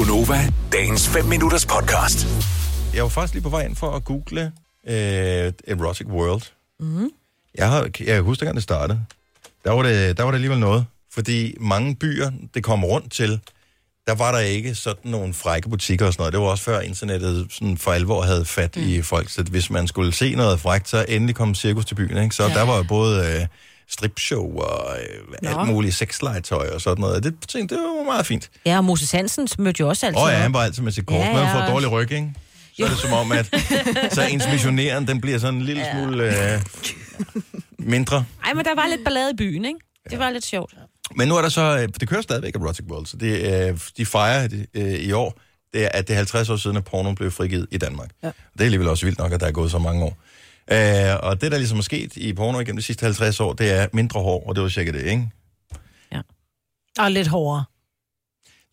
Gunova, dagens 5 minutters podcast. Jeg var faktisk lige på vej ind for at google øh, Erotic World. Mm. Jeg, har, jeg husker, dengang det startede. Der var det, der var det alligevel noget. Fordi mange byer, det kom rundt til, der var der ikke sådan nogle frække butikker og sådan noget. Det var også før internettet sådan for alvor havde fat mm. i folk. Så hvis man skulle se noget frækt, så endelig kom cirkus til byen. Ikke? Så ja. der var jo både øh, stripshow og øh, alt muligt sexlegetøj og sådan noget. Det, tænkte, det var meget fint. Ja, og Moses Hansen mødte jo også altid Åh oh, ja, han var altid med sit kort. Ja, Ja, Man får ja. dårlig ryg, ikke? Så er det som om, at så ens missionæren, den bliver sådan en lille smule øh, mindre. Ej, men der var lidt ballade i byen, ikke? Det var lidt sjovt. Men nu er der så, øh, det kører stadigvæk Erotic World, så det, øh, de fejrer det, øh, i år, det er, at det er 50 år siden, at porno blev frigivet i Danmark. Ja. Det er alligevel også vildt nok, at der er gået så mange år. Øh, og det, der ligesom er sket i porno igennem de sidste 50 år, det er mindre hår, og det var cirka det, ikke? Og lidt hårdere.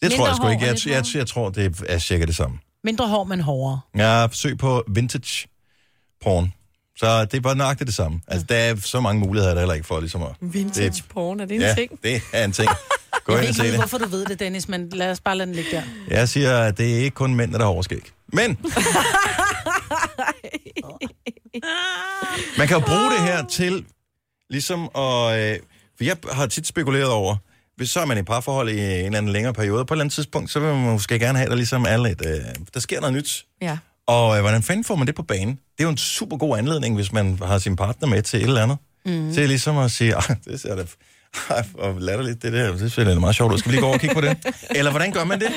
Det tror Mindre jeg sgu ikke. Jeg, jeg, jeg, jeg tror, det er cirka det samme. Mindre hår, men hårdere. Jeg søg på vintage porn. Så det er bare nøjagtigt det samme. Altså, der er så mange muligheder, der heller ikke for ligesom at... Vintage Det- porn, er det en Ja, ting? det er en ting. Gå Jeg ind ved og se ikke, det. hvorfor du ved det, Dennis, men lad os bare lade den ligge der. Jeg siger, at det er ikke kun mænd, der har overskæg. Men... Man kan jo bruge det her til ligesom at... Øh, for jeg har tit spekuleret over, hvis så er man i parforhold i en eller anden længere periode, på et eller andet tidspunkt, så vil man måske gerne have, at der ligesom er lidt... Øh, der sker noget nyt. Ja. Og øh, hvordan fanden får man det på banen? Det er jo en super god anledning, hvis man har sin partner med til et eller andet. Mm. Til ligesom at sige, "Ej, det ser da hvor latterligt det der, det ser da meget sjovt ud. Skal vi lige gå over og kigge på det? Eller hvordan gør man det?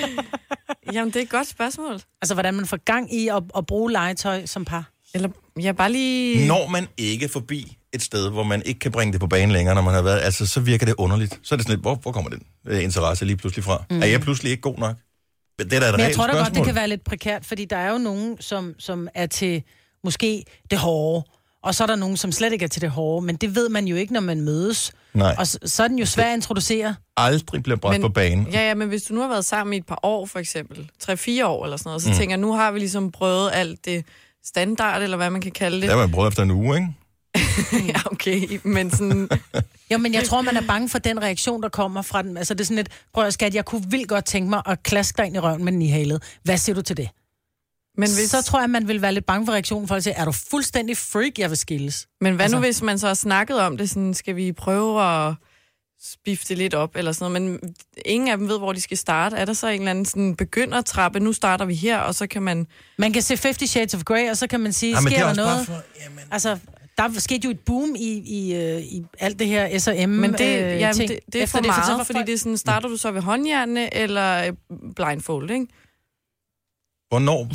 Jamen, det er et godt spørgsmål. Altså, hvordan man får gang i at, at bruge legetøj som par. Eller, jeg bare lige... Når man ikke forbi et sted, hvor man ikke kan bringe det på banen længere, når man har været, altså så virker det underligt. Så er det sådan lidt, hvor, hvor kommer den øh, interesse lige pludselig fra? Mm. Er jeg pludselig ikke god nok? Det er da et Men jeg tror da godt, det kan være lidt prekært, fordi der er jo nogen, som, som er til måske det hårde, og så er der nogen, som slet ikke er til det hårde, men det ved man jo ikke, når man mødes. Nej. Og så, så er den jo svær at introducere. Aldrig bliver bragt Men- på banen. Ja, ja, men hvis du nu har været sammen i et par år, for eksempel, 3-4 år eller sådan noget, så mm. tænker jeg, nu har vi ligesom prøvet alt det standard, eller hvad man kan kalde det. Der var jeg prøvet efter en uge, ikke? ja, okay, men sådan... Jo, men jeg tror, man er bange for den reaktion, der kommer fra den. Altså, det er sådan et, prøv at skat, jeg kunne vildt godt tænke mig at klaske dig ind i røven med den i halet. Hvad siger du til det? Men, Hvis... Så tror jeg, man vil være lidt bange for reaktionen, for at sige, er du fuldstændig freak, jeg vil skilles? men hvad altså... nu, hvis man så har snakket om det, sådan, skal vi prøve at spifte det lidt op, eller sådan noget, men ingen af dem ved, hvor de skal starte. Er der så en eller anden sådan begyndertrappe, nu starter vi her, og så kan man... Man kan se 50 Shades of Grey, og så kan man sige, Ja, det sker er der noget? for... Jamen, Altså, der skete jo et boom i, i, øh, i alt det her S&M Men det, øh, jamen, ting, det, det er for meget, for fordi det er sådan, starter du så ved håndjernene eller øh, blindfold, ikke? Hvornår?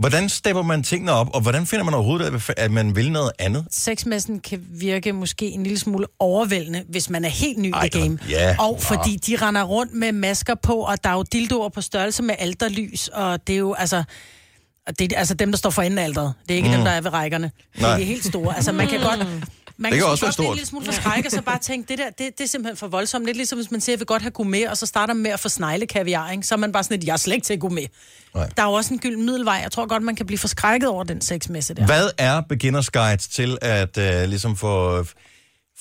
Hvordan stepper man tingene op, og hvordan finder man overhovedet, ud af, at man vil noget andet? Sexmessen kan virke måske en lille smule overvældende, hvis man er helt ny Ej, i game. ja. Og fordi de render rundt med masker på, og der er jo dildoer på størrelse med alterlys, og det er jo altså... og Det er altså dem, der står for enden af alderet. Det er ikke mm. dem, der er ved rækkerne. Nej. De er helt store. Altså, man kan godt... Man Det kan sgu også være stort. en lille smule forskrækket, og så bare tænke, det der, det, det er simpelthen for voldsomt. Lidt ligesom hvis man siger, jeg vil godt have gourmet, og så starter man med at få snegle kaviar, ikke? så er man bare sådan et, jeg er slet ikke til gourmet. Nej. Der er jo også en gylden middelvej. Jeg tror godt, man kan blive forskrækket over den sexmesse der. Hvad er beginners guide til at uh, ligesom få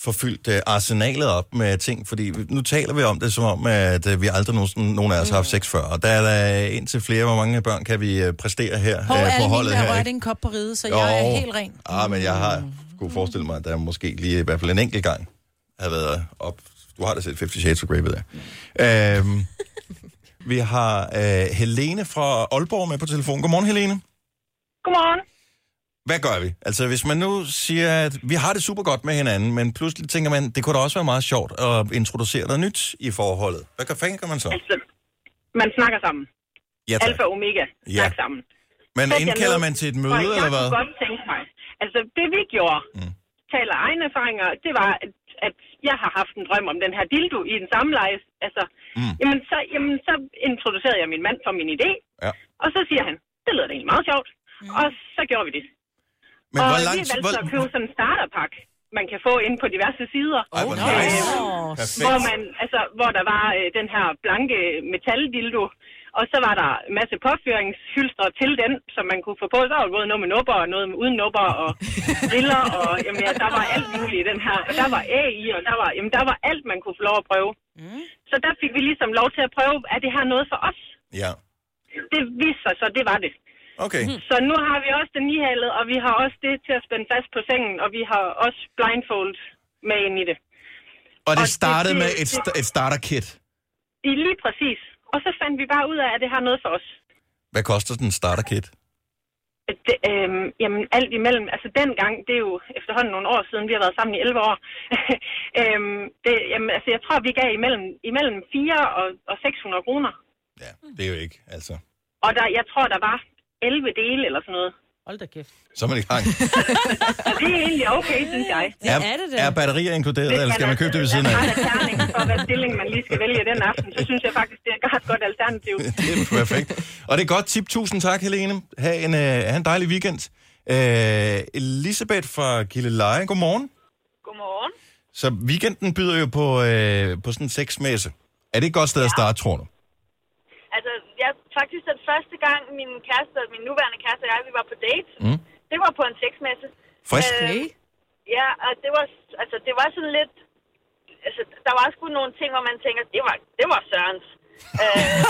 få fyldt uh, arsenalet op med ting? Fordi nu taler vi om det som om, at uh, vi aldrig nogen, nogen af os har haft sex før. Og der er der indtil flere, hvor mange børn kan vi præstere her Hov, uh, på alle holdet her. har rørt ikke? en kop på ride, så jeg er helt ren. Ah, men jeg har kunne forestille mig, at der måske lige i hvert fald en enkelt gang har været op. Du har da set 50 Shades of Grey, ved jeg. øhm, vi har uh, Helene fra Aalborg med på telefon. Godmorgen, Helene. Godmorgen. Hvad gør vi? Altså, hvis man nu siger, at vi har det super godt med hinanden, men pludselig tænker man, det kunne da også være meget sjovt at introducere noget nyt i forholdet. Hvad gør fanden gør man så? Altså, man snakker sammen. Ja, tak. Alfa og Omega Ja. snakker sammen. Men Sæt indkalder man til et møde, jeg eller hvad? kunne godt tænke mig. Altså, det vi gjorde, mm. taler egne erfaringer, det var, at, at jeg har haft en drøm om den her dildo i den samme leje. Altså, mm. jamen, så, jamen, så introducerede jeg min mand for min idé. Ja. Og så siger han, det lyder da egentlig meget sjovt. Mm. Og så gjorde vi det. Men og hvor vi langt... valgte Hvor... at købe sådan en starterpakke, man kan få inde på diverse sider. Ej, hvor Okay. nice. Perfekt. hvor man, altså, hvor der var øh, den her blanke metaldildo, og så var der en masse påføringshylstre til den, som man kunne få på. Så var der både noget med nupper og noget med uden nupper og briller, og jamen, ja, der var alt muligt i den her. Der var æg i, og der var, jamen, der var alt, man kunne få lov at prøve. Mm. Så der fik vi ligesom lov til at prøve, er det her noget for os? Ja. Det viste sig så, det var det. Okay. Så nu har vi også den nihalet, og vi har også det til at spænde fast på sengen, og vi har også blindfold med ind i det. Og det Og det- startede det- med et, st- et starter-kit. I lige præcis. Og så fandt vi bare ud af, at det har noget for os. Hvad koster den starter-kit? Det, øhm, jamen alt imellem, altså dengang, det er jo efterhånden nogle år siden, vi har været sammen i 11 år. øhm, det, jamen, altså jeg tror, vi gav imellem, imellem 4 og, og 600 kroner. Ja, det er jo ikke, altså. Og der, jeg tror, der var 11 dele eller sådan noget. Hold da kæft. Så er man i gang. Det er egentlig okay, synes jeg. Det er det da. er batterier inkluderet, eller skal man købe det ved siden af? Man er terning for, hvad stilling man lige skal vælge den aften, så synes jeg faktisk, det er et ret godt alternativ. Det er perfekt. Og det er godt tip. Tusind tak, Helene. Ha' en, uh, ha en dejlig weekend. Uh, Elisabeth fra Gilleleje, godmorgen. Godmorgen. Så weekenden byder jo på, uh, på sådan en sexmesse. Er det et godt sted at starte, tror du? Jeg faktisk den første gang, min kæreste, min nuværende kæreste og jeg, vi var på date, Mm. det var på en sexmesse. Frisk. Øh, ja, og det var, altså, det var sådan lidt... Altså, der var sgu nogle ting, hvor man tænker, det var, det var Sørens. øh,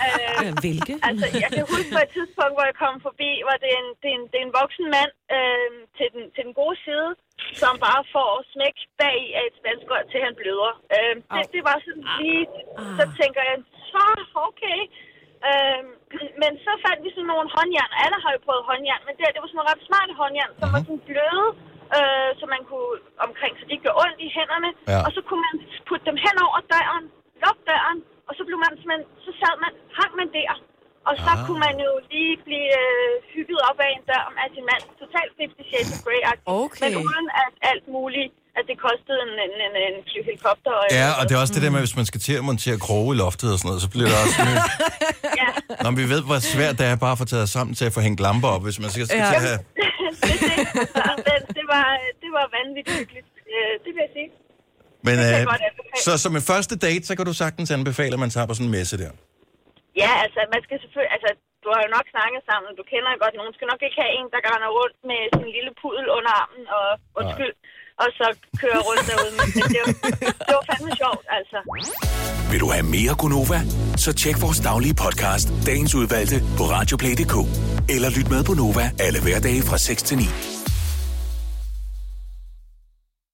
øh, Hvilke? altså, jeg kan huske på et tidspunkt, hvor jeg kom forbi, hvor det er en, det er en, det er en voksen mand øh, til, den, til den gode side, som bare får smæk bag i af et spanskår til han bløder. Øh, det, det var sådan lige... Så tænker jeg, så okay. Øh, men så fandt vi sådan nogle håndjern. Alle har jo prøvet håndjern, men det, det var sådan nogle ret smarte håndjern, som var sådan bløde, øh, så man kunne omkring, så de ikke gjorde ondt i hænderne. Ja. Og så kunne man putte dem hen over døren, lukke døren, og så blev man simpelthen, så sad man, hang man der. Og så Ah. kunne man jo lige blive øh, hygget op af en dør af sin mand. Totalt 50 Shades of grey Okay. Men uden at alt muligt, at kostede en, en, en, en helikopter. Og Ja, og det er også det der med, hvis man skal til at montere kroge i loftet og sådan noget, så bliver det også nyt. Ja, Nå, men vi ved, hvor svært det er bare at få taget sammen til at få hængt lamper op, hvis man skal, skal Ja. til at have... det, det, det, var, det var vanvittigt hyggeligt. Øh, det vil jeg sige. Men øh, så som en første date, så kan du sagtens anbefale, at man tager på sådan en messe der. Ja, altså, man skal selvfølgelig... Altså, du har jo nok snakket sammen, du kender godt nogen. skal nok ikke have en, der render rundt med sin lille pudel under armen, og undskyld, og så kører rundt derude. Men det, var, det var fandme sjovt, altså. Vil du have mere Gunova? Så tjek vores daglige podcast, dagens udvalgte, på radioplay.dk. Eller lyt med på Nova alle hverdage fra 6 til 9.